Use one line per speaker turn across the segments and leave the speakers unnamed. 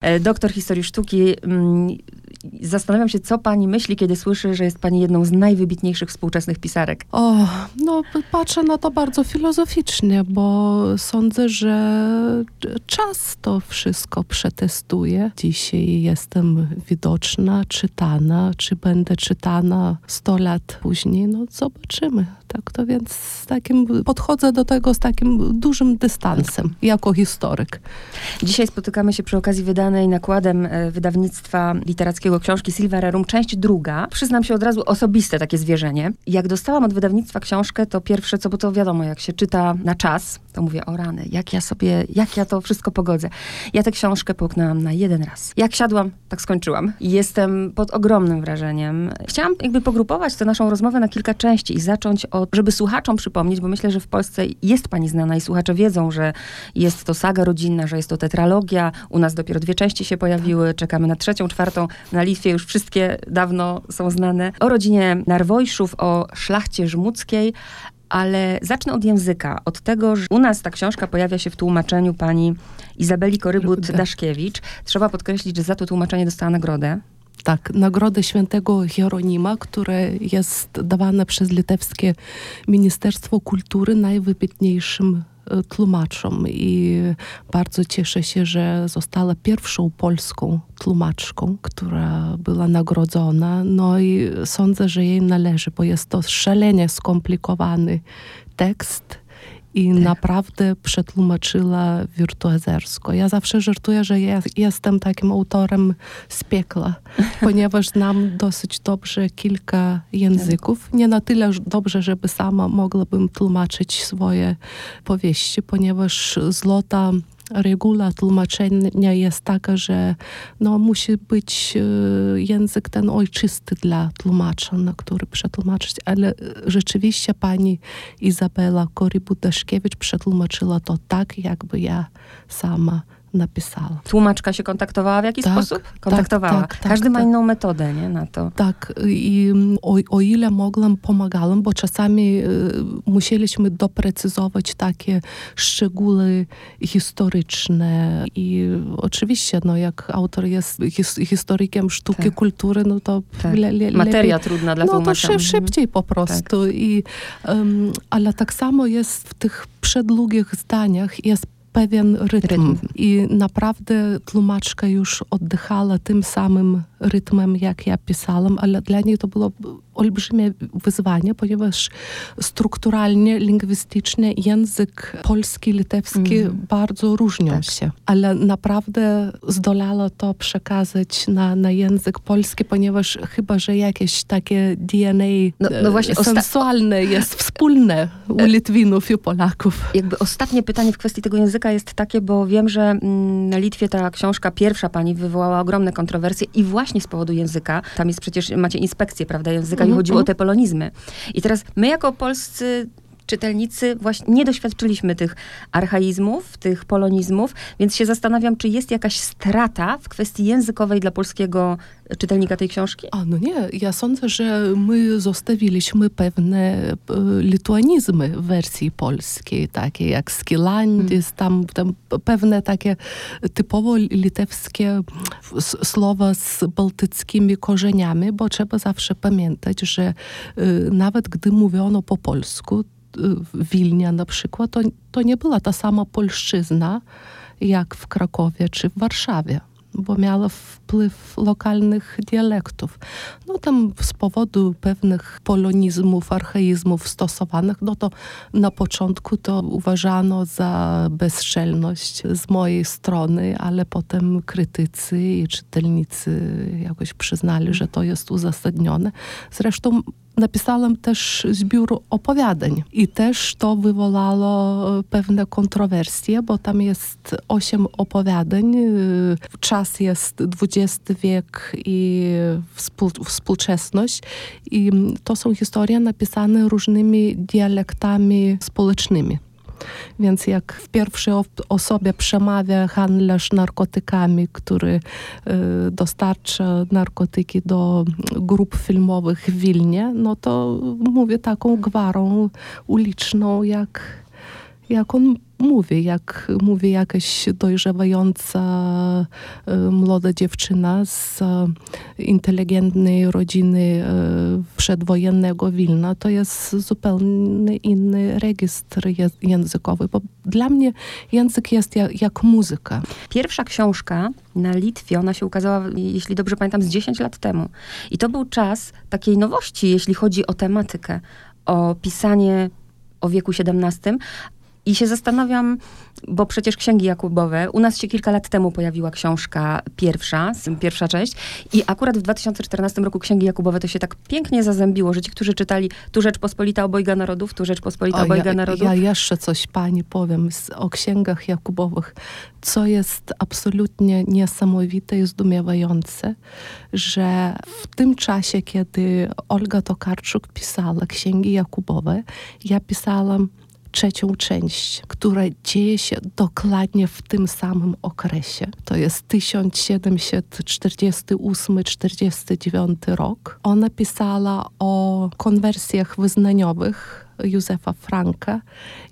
E, doktor historii sztuki. Zastanawiam się, co pani myśli, kiedy słyszy, że jest pani jedną z najwybitniejszych współczesnych pisarek.
O, no patrzę na to bardzo filozoficznie, bo sądzę, że czas to wszystko przetestuje. Dzisiaj jestem widoczna, czytana. Czy będę czytana 100 lat później? No zobaczymy. Tak to więc z takim, podchodzę do tego z takim dużym dystansem, jako historyk.
Dzisiaj spotykamy się przy okazji wydanej nakładem e, wydawnictwa literackiego książki Silva Rerum, część druga. Przyznam się od razu osobiste takie zwierzenie. Jak dostałam od wydawnictwa książkę, to pierwsze co, bo to wiadomo, jak się czyta na czas, to mówię, o rany, jak ja sobie, jak ja to wszystko pogodzę. Ja tę książkę połknęłam na jeden raz. Jak siadłam, tak skończyłam. Jestem pod ogromnym wrażeniem. Chciałam jakby pogrupować tę naszą rozmowę na kilka części i zacząć od, żeby słuchaczom przypomnieć, bo myślę, że w Polsce jest pani znana i słuchacze wiedzą, że jest to saga rodzinna, że jest to tetralogia. U nas dopiero dwie części się pojawiły, czekamy na trzecią, czwartą. Na Litwie już wszystkie dawno są znane. O rodzinie Narwojszów, o szlachcie żmudzkiej, ale zacznę od języka, od tego, że u nas ta książka pojawia się w tłumaczeniu pani Izabeli Korybut-Daszkiewicz. Trzeba podkreślić, że za to tłumaczenie dostała nagrodę.
Tak, nagrodę świętego Hieronima, które jest dawane przez litewskie Ministerstwo Kultury najwybitniejszym tłumaczom i bardzo cieszę się, że została pierwszą polską tłumaczką, która była nagrodzona. No i sądzę, że jej należy, bo jest to szalenie skomplikowany tekst i tak. naprawdę przetłumaczyła wirtuozersko. Ja zawsze żartuję, że ja jestem takim autorem z piekla, ponieważ znam dosyć dobrze kilka języków. Nie na tyle dobrze, żeby sama mogłabym tłumaczyć swoje powieści, ponieważ złota reguła tłumaczenia jest taka, że no, musi być e, język ten ojczysty dla tłumacza, na który przetłumaczyć, ale rzeczywiście pani Izabela Korybut-Daszkiewicz przetłumaczyła to tak, jakby ja sama napisała.
Tłumaczka się kontaktowała w jakiś tak, sposób? Tak, kontaktowała. Tak, tak, Każdy ma tak. inną metodę, nie, na to.
Tak. I o, o ile mogłam, pomagałam, bo czasami y, musieliśmy doprecyzować takie szczegóły historyczne i oczywiście, no, jak autor jest his, historykiem sztuki, tak. kultury, no to
le, le, Materia lepiej, trudna dla
no,
tłumacza.
No to szybciej po prostu. I, um, ale tak samo jest w tych przedługich zdaniach, jest pewien rytm. rytm. I naprawdę tłumaczka już oddychała tym samym rytmem, jak ja pisałam, ale dla niej to było olbrzymie wyzwanie, ponieważ strukturalnie, lingwistycznie język polski, litewski mm. bardzo różnią tak. się. Ale naprawdę zdolała to przekazać na, na język polski, ponieważ chyba, że jakieś takie DNA no, no właśnie, sensualne jest wspólne u Litwinów i Polaków.
Jakby ostatnie pytanie w kwestii tego języka jest takie, bo wiem, że mm, na Litwie ta książka pierwsza pani wywołała ogromne kontrowersje i właśnie z powodu języka. Tam jest przecież, macie inspekcję, prawda, języka i chodziło o te polonizmy. I teraz my jako polscy czytelnicy właśnie nie doświadczyliśmy tych archaizmów, tych polonizmów, więc się zastanawiam, czy jest jakaś strata w kwestii językowej dla polskiego czytelnika tej książki?
A no nie, ja sądzę, że my zostawiliśmy pewne e, lituanizmy w wersji polskiej, takie jak Skilandis, hmm. tam, tam pewne takie typowo litewskie słowa z bałtyckimi korzeniami, bo trzeba zawsze pamiętać, że y, nawet gdy mówiono po polsku, Wilnia na przykład, to, to nie była ta sama polszczyzna jak w Krakowie czy w Warszawie bo miała wpływ lokalnych dialektów. No tam z powodu pewnych polonizmów, archaizmów stosowanych, no to na początku to uważano za bezczelność z mojej strony, ale potem krytycy i czytelnicy jakoś przyznali, że to jest uzasadnione. Zresztą napisałam też zbiór opowiadań i też to wywołało e, pewne kontrowersje, bo tam jest osiem opowiadań. E, czas jest XX wiek i współczesność i to są historie napisane różnymi dialektami społecznymi. Więc jak w pierwszej osobie przemawia handlarz narkotykami, który y, dostarcza narkotyki do grup filmowych w Wilnie, no to mówię taką gwarą uliczną, jak jak on mówi, jak mówi jakaś dojrzewająca młoda dziewczyna z inteligentnej rodziny przedwojennego Wilna, to jest zupełnie inny registr językowy, bo dla mnie język jest jak, jak muzyka.
Pierwsza książka na Litwie, ona się ukazała, jeśli dobrze pamiętam, z 10 lat temu. I to był czas takiej nowości, jeśli chodzi o tematykę, o pisanie o wieku XVII, i się zastanawiam, bo przecież księgi Jakubowe, u nas się kilka lat temu pojawiła książka pierwsza, pierwsza część i akurat w 2014 roku księgi Jakubowe to się tak pięknie zazębiło, że ci, którzy czytali tu Rzeczpospolita Obojga Narodów, tu Rzeczpospolita Obojga ja, Narodów.
Ja jeszcze coś pani powiem o księgach Jakubowych, co jest absolutnie niesamowite i zdumiewające, że w tym czasie, kiedy Olga Tokarczuk pisała księgi Jakubowe, ja pisałam trzecią część, która dzieje się dokładnie w tym samym okresie. To jest 1748-49 rok. Ona pisała o konwersjach wyznaniowych Józefa Franka.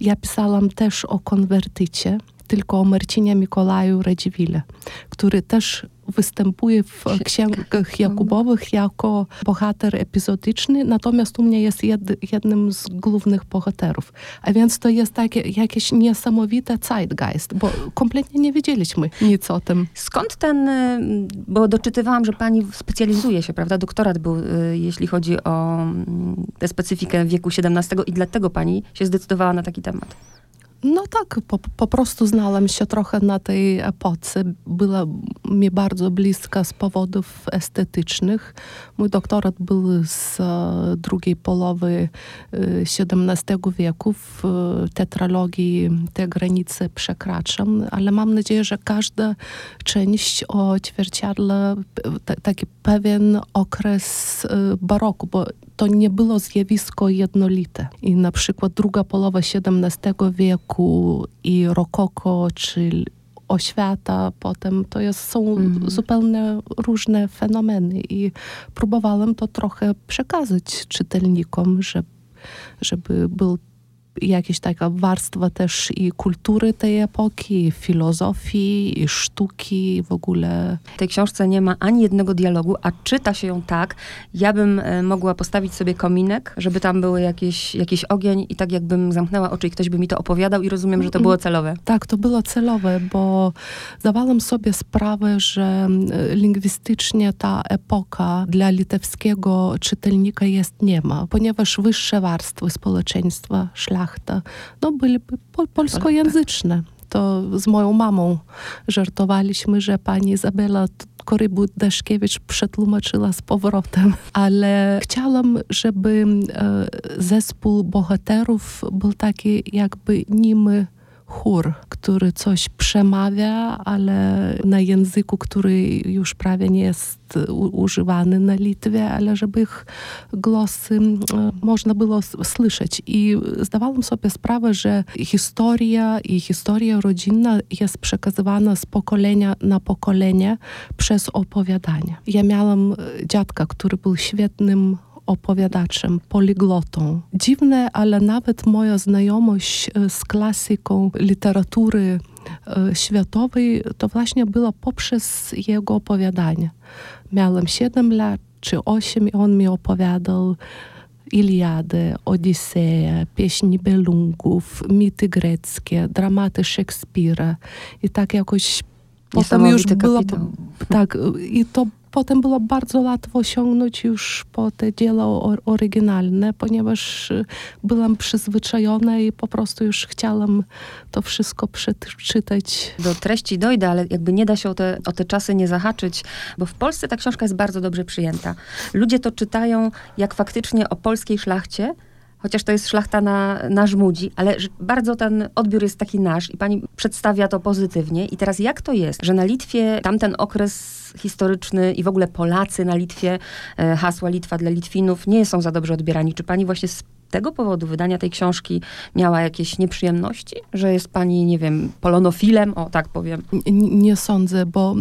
Ja pisałam też o konwertycie, tylko o Marcinie Mikołaju Radziwile, który też występuje w księgach Jakubowych jako bohater epizodyczny, natomiast u mnie jest jed, jednym z głównych bohaterów. A więc to jest takie jakieś niesamowite zeitgeist, bo kompletnie nie wiedzieliśmy nic o tym.
Skąd ten, y, bo doczytywałam, że pani specjalizuje się, prawda? Doktorat był, y, jeśli chodzi o mm, tę specyfikę wieku XVII i dlatego pani się zdecydowała na taki temat.
No tak, po, po prostu znałam się trochę na tej epoce. Była mi bardzo bliska z powodów estetycznych. Mój doktorat był z e, drugiej połowy XVII e, wieku. W e, tetralogii te granice przekraczam, ale mam nadzieję, że każda część odzwierciedla taki pewien okres baroku, bo to nie było zjawisko jednolite. I na przykład druga połowa XVII wieku i rokoko, czy oświata potem, to jest, są mm. zupełnie różne fenomeny i próbowałem to trochę przekazać czytelnikom, żeby, żeby był jakaś taka warstwa też i kultury tej epoki, i filozofii, i sztuki, w ogóle.
W tej książce nie ma ani jednego dialogu, a czyta się ją tak, ja bym e, mogła postawić sobie kominek, żeby tam był jakieś, jakiś ogień i tak jakbym zamknęła oczy i ktoś by mi to opowiadał i rozumiem, że to było celowe.
Tak, to było celowe, bo zdawałam sobie sprawę, że lingwistycznie ta epoka dla litewskiego czytelnika jest niema, ponieważ wyższe warstwy społeczeństwa, szlach szlachta, no byliby polskojęzyczne. To z moją mamą żartowaliśmy, że pani Izabela Korybu-Daszkiewicz przetłumaczyła z powrotem, ale chciałam, żeby e, zespół bohaterów był taki jakby nimy chór, który coś przemawia, ale na języku, który już prawie nie jest używany na Litwie, ale żeby ich głosy można było słyszeć. I zdawałam sobie sprawę, że historia i historia rodzinna jest przekazywana z pokolenia na pokolenie przez opowiadanie. Ja miałam dziadka, który był świetnym opowiadaczem, poliglotą. Dziwne, ale nawet moja znajomość e, z klasyką literatury e, światowej to właśnie było poprzez jego opowiadania. Miałem 7 lat czy 8 i on mi opowiadał Iliadę, Odiseję, pieśni Belungów, mity greckie, dramaty Szekspira. I tak jakoś
potem już było...
Tak, i to potem było bardzo łatwo osiągnąć już po te dzieła oryginalne, ponieważ y, byłam przyzwyczajona i po prostu już chciałam to wszystko przeczytać.
Do treści dojdę, ale jakby nie da się o te, o te czasy nie zahaczyć, bo w Polsce ta książka jest bardzo dobrze przyjęta. Ludzie to czytają jak faktycznie o polskiej szlachcie, chociaż to jest szlachta na, na żmudzi, ale bardzo ten odbiór jest taki nasz i pani przedstawia to pozytywnie. I teraz jak to jest, że na Litwie tamten okres historyczny i w ogóle Polacy na Litwie, e, hasła Litwa dla Litwinów nie są za dobrze odbierani? Czy pani właśnie tego powodu wydania tej książki miała jakieś nieprzyjemności? Że jest pani, nie wiem, polonofilem, o tak powiem?
Nie, nie sądzę, bo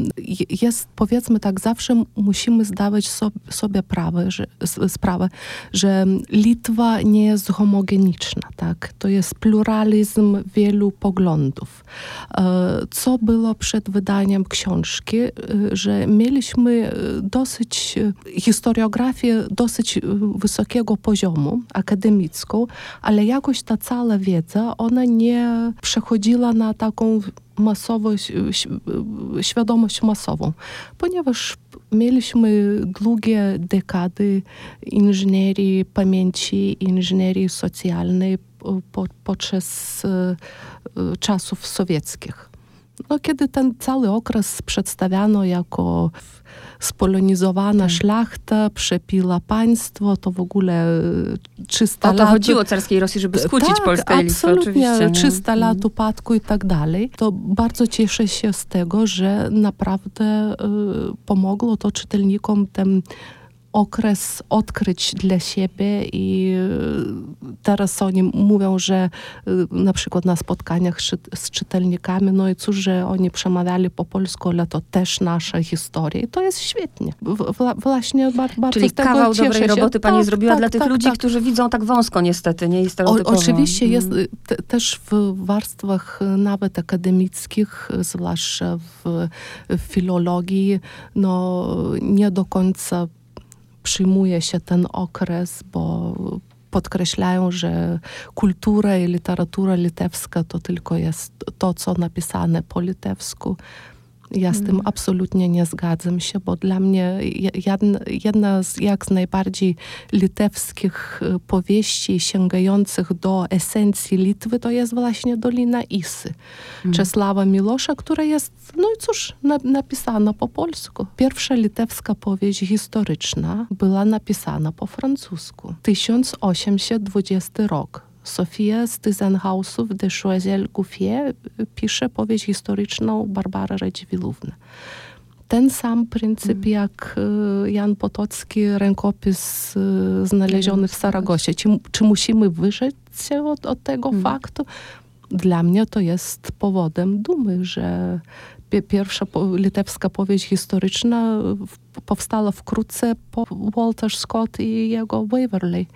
jest, powiedzmy tak, zawsze musimy zdawać sobie, że, sprawę, że Litwa nie jest homogeniczna, tak? To jest pluralizm wielu poglądów. E, co było przed wydaniem książki, e, że mieliśmy e, dosyć historiografię dosyć wysokiego poziomu, akademicką, ale jakoś ta cała wiedza, ona nie przechodziła na taką masowość, świadomość masową, ponieważ mieliśmy długie dekady inżynierii pamięci, inżynierii socjalnej po, podczas czasów sowieckich. No, kiedy ten cały okres przedstawiano jako spolonizowana tak. szlachta, przepiła państwo, to w ogóle 300 lat...
O to lat... chodziło carskiej Rosji, żeby skłócić tak, Polskę i Litwę, oczywiście.
300 nie? lat mhm. upadku i tak dalej. To bardzo cieszę się z tego, że naprawdę y, pomogło to czytelnikom ten okres odkryć dla siebie i e, teraz oni mówią, że e, na przykład na spotkaniach z czytelnikami, no i cóż, że oni przemawiali po polsku, ale to też nasza historia i to jest świetnie. właśnie bardzo
Czyli
tego
kawał dobrej się. roboty pani tak, zrobiła tak, dla tych tak, ludzi, tak. którzy widzą tak wąsko niestety, nie? I o,
oczywiście mm. jest te, też w warstwach nawet akademickich, zwłaszcza w, w filologii, no nie do końca przyjmuje się ten okres, bo podkreślają, że kultura i literatura litewska to tylko jest to, co napisane po litewsku. Ja z tym mhm. absolutnie nie zgadzam się, bo dla mnie jedna, z jak z najbardziej litewskich y, powieści sięgających do esencji Litwy to jest właśnie Dolina Isy mm. Czesława Milosza, która jest, no i cóż, na, napisana po polsku. Pierwsza litewska powieść historyczna była napisana po francusku. 1820 rok. Sofia z Tyzenhausów de Choisel-Gouffier pisze powieść historyczną Barbara Radziwiłówna. Ten sam pryncyp mm. jak Jan Potocki, rękopis znaleziony w Saragosie. Czy, czy musimy wyżyć się od, od tego mm. faktu? Dla mnie to jest powodem dumy, że pierwsza litewska powieść historyczna powstała wkrótce po Walter Scott i jego Waverley.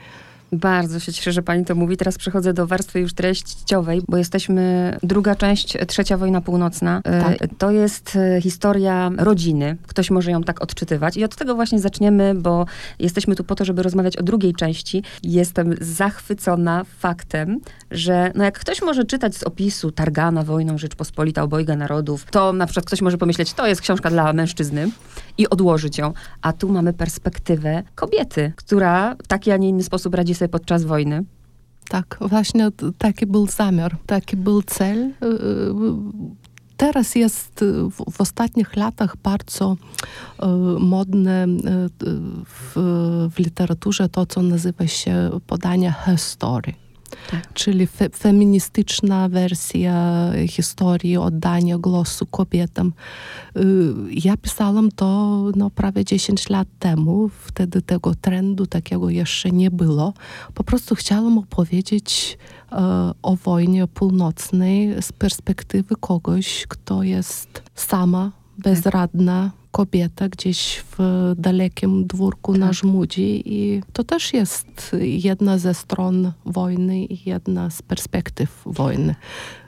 Bardzo się cieszę, że pani to mówi. Teraz przechodzę do warstwy już treściowej, bo jesteśmy druga część, trzecia wojna północna. E, tak. To jest e, historia rodziny. Ktoś może ją tak odczytywać. I od tego właśnie zaczniemy, bo jesteśmy tu po to, żeby rozmawiać o drugiej części. Jestem zachwycona faktem, że no jak ktoś może czytać z opisu Targana, wojną Rzeczpospolita, obojga narodów, to na przykład ktoś może pomyśleć, to jest książka dla mężczyzny i odłożyć ją. A tu mamy perspektywę kobiety, która w taki, a nie inny sposób radzi sobie podczas wojny.
Tak, właśnie taki był zamiar, taki był cel. Y, y, teraz jest w, ostatnich latach bardzo y, modne w, w literaturze to, co nazywa się podanie historii tak. czyli fe, feministyczna wersja historii, oddania głosu kobietom. Y, ja pisałam to no, prawie 10 lat temu, wtedy tego trendu takiego jeszcze nie było. Po prostu chciałam opowiedzieć e, o wojnie północnej z perspektywy kogoś, kto jest sama, bezradna, kobieta gdzieś w dalekim dwórku tak. na Żmudzi i to też jest jedna ze stron wojny i jedna z perspektyw wojny.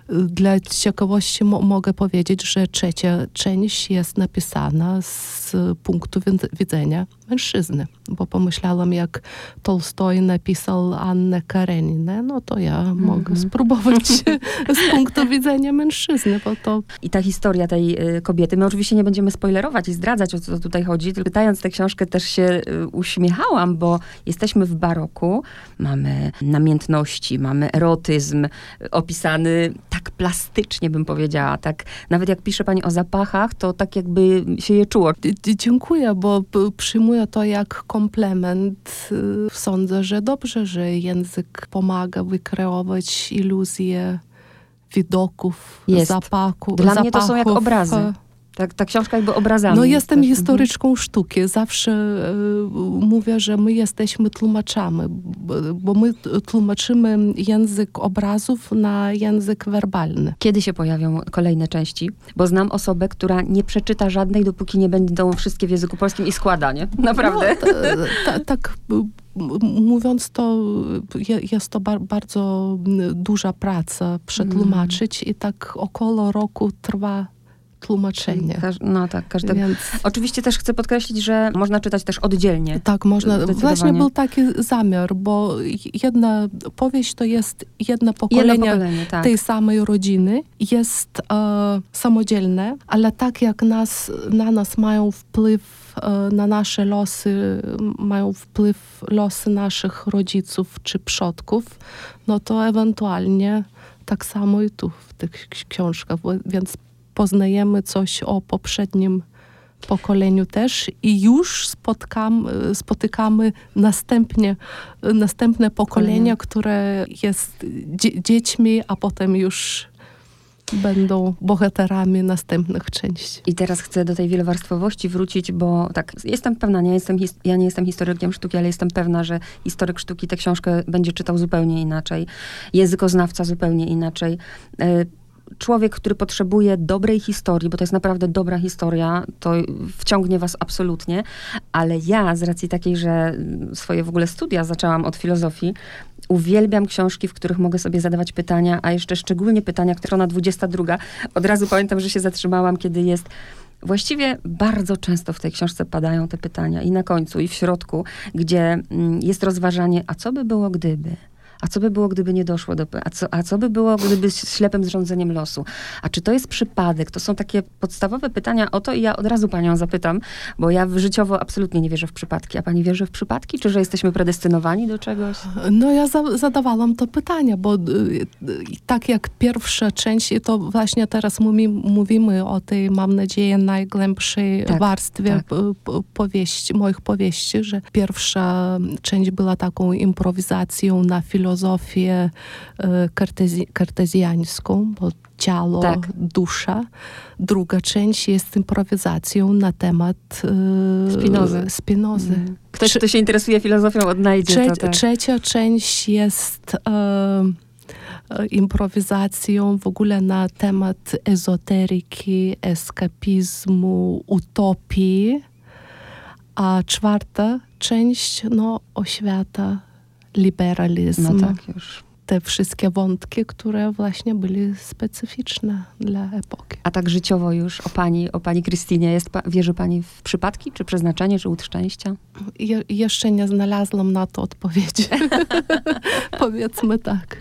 Dla ciekawości mogę powiedzieć, że trzecia część jest napisana z punktu widzenia mężczyzny, bo pomyślałam, jak Tolstoj napisał Annę Kareninę, no to ja mm -hmm. mogę spróbować z punktu widzenia mężczyzny, bo to...
I ta historia tej y, kobiety, my oczywiście nie będziemy spoilerować i zdradzać, o co tutaj chodzi, tylko czytając tę książkę też się y, uśmiechałam, bo jesteśmy w baroku, mamy namiętności, mamy erotyzm y, opisany tak plastycznie, bym powiedziała, tak nawet jak pisze pani o zapachach, to tak jakby się je czuło.
Dziękuję, bo przyjmuję to jak komplement. Y, sądzę, że dobrze, że język pomaga wykreować iluzję widoków, Jest. zapachu,
Dla mnie to są jak obrazy. Ta, ta książka jakby obrazami.
No
jest
jestem
też.
historyczką sztuki. Zawsze e, mówię, że my jesteśmy tłumaczami, bo, my tłumaczymy język obrazów na język werbalny.
Kiedy się pojawią kolejne części? Bo znam osobę, która nie przeczyta żadnej, dopóki nie będą wszystkie w języku polskim i składa, nie? Naprawdę.
No, ta, ta, tak mówiąc to, je, jest to bar, bardzo duża praca przetłumaczyć i tak około roku trwa tłumaczenie.
Każ- No tak, każdego.
Więc
Oczywiście też chcę podkreślić, że można czytać też oddzielnie.
tak, można. Właśnie był taki zamiar, bo jedna powieść to jest jedno
Jedno
pokolenie
pokolenie, tak.
tej samej rodziny jest e, samodzielne, ale tak jak nas, na nas mają wpływ e, na nasze losy, mają wpływ losy naszych rodziców czy przodków, no to ewentualnie tak samo i tu w tych ksi- książkach, więc poznajemy coś o poprzednim pokoleniu też i już spotkam, spotykamy następnie, następne pokolenia, które jest dzie- dziećmi, a potem już będą bohaterami następnych części.
I teraz chcę do tej wielowarstwowości wrócić, bo tak, jestem pewna, nie jestem, ja nie jestem historykiem sztuki, ale jestem pewna, że historyk sztuki tę książkę będzie czytał zupełnie inaczej. Językoznawca zupełnie inaczej. E, Człowiek, który potrzebuje dobrej historii, bo to jest naprawdę dobra historia, to wciągnie was absolutnie, ale ja z racji takiej, że swoje w ogóle studia zaczęłam od filozofii, uwielbiam książki, w których mogę sobie zadawać pytania, a jeszcze szczególnie pytania, które na 22. Od razu pamiętam, że się zatrzymałam, kiedy jest Właściwie bardzo często w tej książce padają te pytania i na końcu, i w środku, gdzie mm, jest rozważanie, a co by było gdyby? A co by było, gdyby nie doszło do... A co, a co by było, gdyby z ślepym zrządzeniem losu? A czy to jest przypadek? To są takie podstawowe pytania o to i ja od razu panią zapytam, bo ja życiowo absolutnie nie wierzę w przypadki. A pani wierzy w przypadki? Czy że jesteśmy predestynowani do czegoś?
No ja za, zadawałam to pytanie, bo y, y, tak jak pierwsza część, i to właśnie teraz mówi, mówimy o tej, mam nadzieję, najgłębszej
Tak,
warstwie
tak.
powieści, moich powieści, że pierwsza część była taką improwizacją na filozofię y, kartezi, kartezjańską, bo ciało,
Tak.
dusza. Druga część jest improwizacją na temat y,
Spinozy.
Spinozy.
Mm. Ktoś,
Trze-
kto się interesuje filozofią, odnajdzie
Trze-
to. Tak.
Trzecia część jest e, e, improwizacją w ogóle na temat ezoteryki, eskapizmu, utopii, a czwarta część no, oświata, liberalizmą.
Na tak już.
Te wszystkie wątki, które właśnie byli specyficzne dla epoki.
A tak życiowo już o pani, o pani Krystynie, jest, wierzy pani w przypadki, czy przeznaczenie, czy łód szczęścia?
Je, jeszcze nie znalazłam na to odpowiedzi. Powiedzmy tak.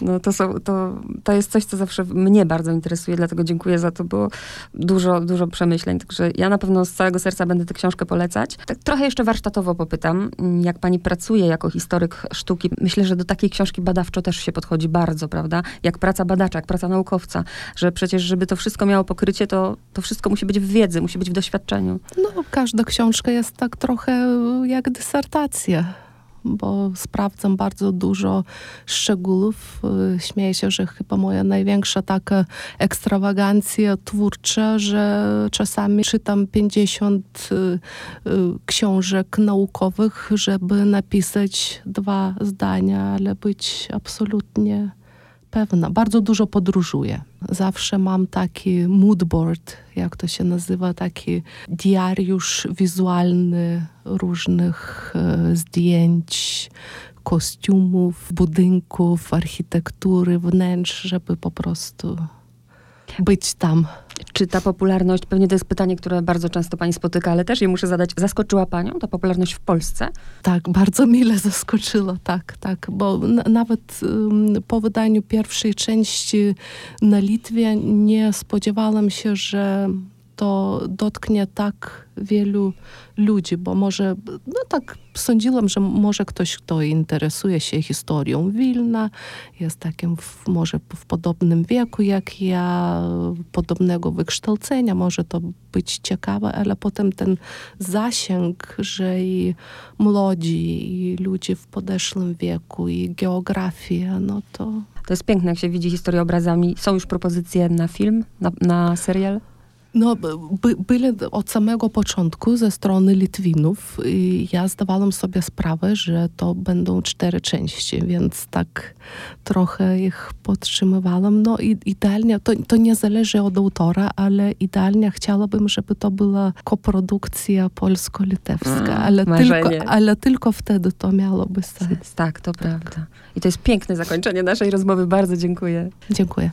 No to, są, to, to jest coś, co zawsze mnie bardzo interesuje, dlatego dziękuję za to, bo dużo, dużo przemyśleń. Także ja na pewno z całego serca będę tę książkę polecać. Tak trochę jeszcze warsztatowo popytam, jak pani pracuje jako historyk sztuki. Myślę, że do takiej książki badawczo też się podchodzi bardzo, prawda? Jak praca badacza, jak praca naukowca, że przecież, żeby to wszystko miało pokrycie, to, to wszystko musi być w wiedzy, musi być w doświadczeniu.
No, każda książka jest tak trochę jak dysertacja, bo sprawdzam bardzo dużo szczegółów. Y, Śmieję się, że chyba moja największa taka ekstrawagancja twórcza, że czasami czytam 50 y, y, książek naukowych, żeby napisać dwa zdania, ale być absolutnie pewna. Bardzo dużo podróżuję. Zawsze mam taki moodboard, jak to się nazywa, taki diariusz wizualny różnych e, zdjęć, kostiumów, budynków, architektury, wnętrz, żeby po prostu być tam.
Czy ta popularność, pewnie to jest pytanie, które bardzo często pani spotyka, ale też je muszę zadać, zaskoczyła panią ta popularność w Polsce?
Tak, bardzo mile zaskoczyło, tak, tak, bo n- nawet ym, po wydaniu pierwszej części na Litwie nie spodziewałam się, że to dotknie tak wielu ludzi, bo może, no tak sądziłam, że może ktoś, kto interesuje się historią Wilna, jest takim w, może w podobnym wieku jak ja, podobnego wykształcenia, może to być ciekawe, ale potem ten zasięg, że i młodzi, i ludzie w podeszłym wieku, i geografia, no to
To jest piękne, jak się widzi historię obrazami. Są już propozycje na film, na, na serial?
No, by, byli od samego początku ze strony Litwinów i ja zdawałam sobie sprawę, że to będą cztery części, więc tak trochę ich podtrzymywałam. No i idealnie, to, to nie zależy od autora, ale idealnie chciałabym, żeby to była koprodukcja polsko-litewska,
Mm,
ale,
marzenie.
tylko, ale tylko wtedy to miałoby sens.
Tak, to prawda. I to jest piękne zakończenie naszej rozmowy. Bardzo dziękuję.
Dziękuję.